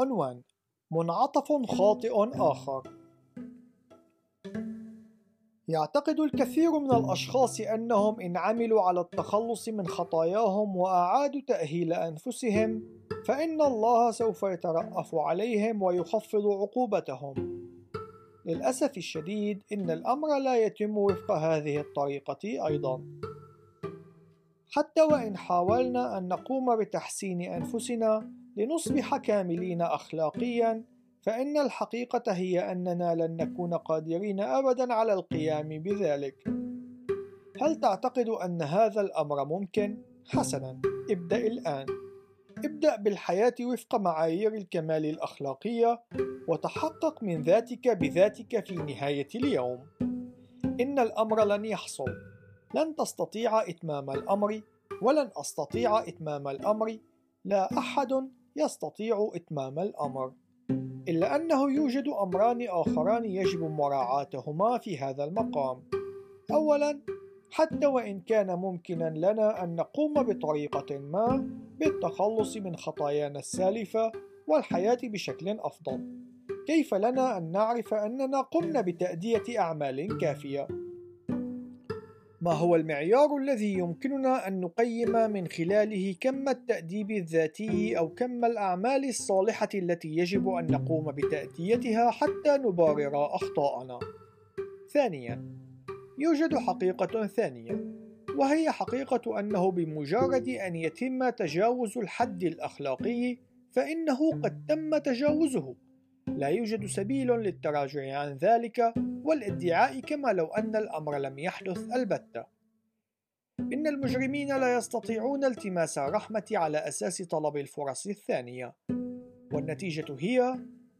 عنوان منعطف خاطئ آخر يعتقد الكثير من الأشخاص أنهم إن عملوا على التخلص من خطاياهم وأعادوا تأهيل أنفسهم فإن الله سوف يترأف عليهم ويخفض عقوبتهم. للأسف الشديد إن الأمر لا يتم وفق هذه الطريقة أيضا. حتى وإن حاولنا أن نقوم بتحسين أنفسنا لنصبح كاملين أخلاقيا فإن الحقيقة هي أننا لن نكون قادرين أبدا على القيام بذلك. هل تعتقد أن هذا الأمر ممكن؟ حسنا، ابدأ الآن. ابدأ بالحياة وفق معايير الكمال الأخلاقية وتحقق من ذاتك بذاتك في نهاية اليوم. إن الأمر لن يحصل. لن تستطيع إتمام الأمر ولن أستطيع إتمام الأمر. لا أحد يستطيع إتمام الأمر. إلا أنه يوجد أمران آخران يجب مراعاتهما في هذا المقام. أولاً، حتى وإن كان ممكنا لنا أن نقوم بطريقة ما بالتخلص من خطايانا السالفة والحياة بشكل أفضل، كيف لنا أن نعرف أننا قمنا بتأدية أعمال كافية؟ ما هو المعيار الذي يمكننا أن نقيم من خلاله كم التأديب الذاتي أو كم الأعمال الصالحة التي يجب أن نقوم بتأديتها حتى نبرر أخطاءنا؟ ثانياً، يوجد حقيقة ثانية، وهي حقيقة أنه بمجرد أن يتم تجاوز الحد الأخلاقي فإنه قد تم تجاوزه لا يوجد سبيل للتراجع عن ذلك والادعاء كما لو أن الأمر لم يحدث البتة. إن المجرمين لا يستطيعون التماس الرحمة على أساس طلب الفرص الثانية، والنتيجة هي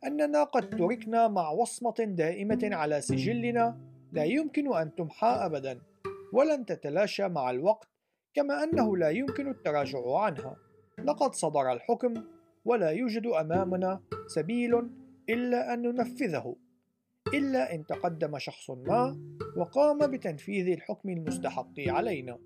أننا قد تركنا مع وصمة دائمة على سجلنا لا يمكن أن تمحى أبدا، ولن تتلاشى مع الوقت، كما أنه لا يمكن التراجع عنها. لقد صدر الحكم، ولا يوجد أمامنا سبيل إلا أن ننفذه إلا إن تقدم شخص ما وقام بتنفيذ الحكم المستحق علينا.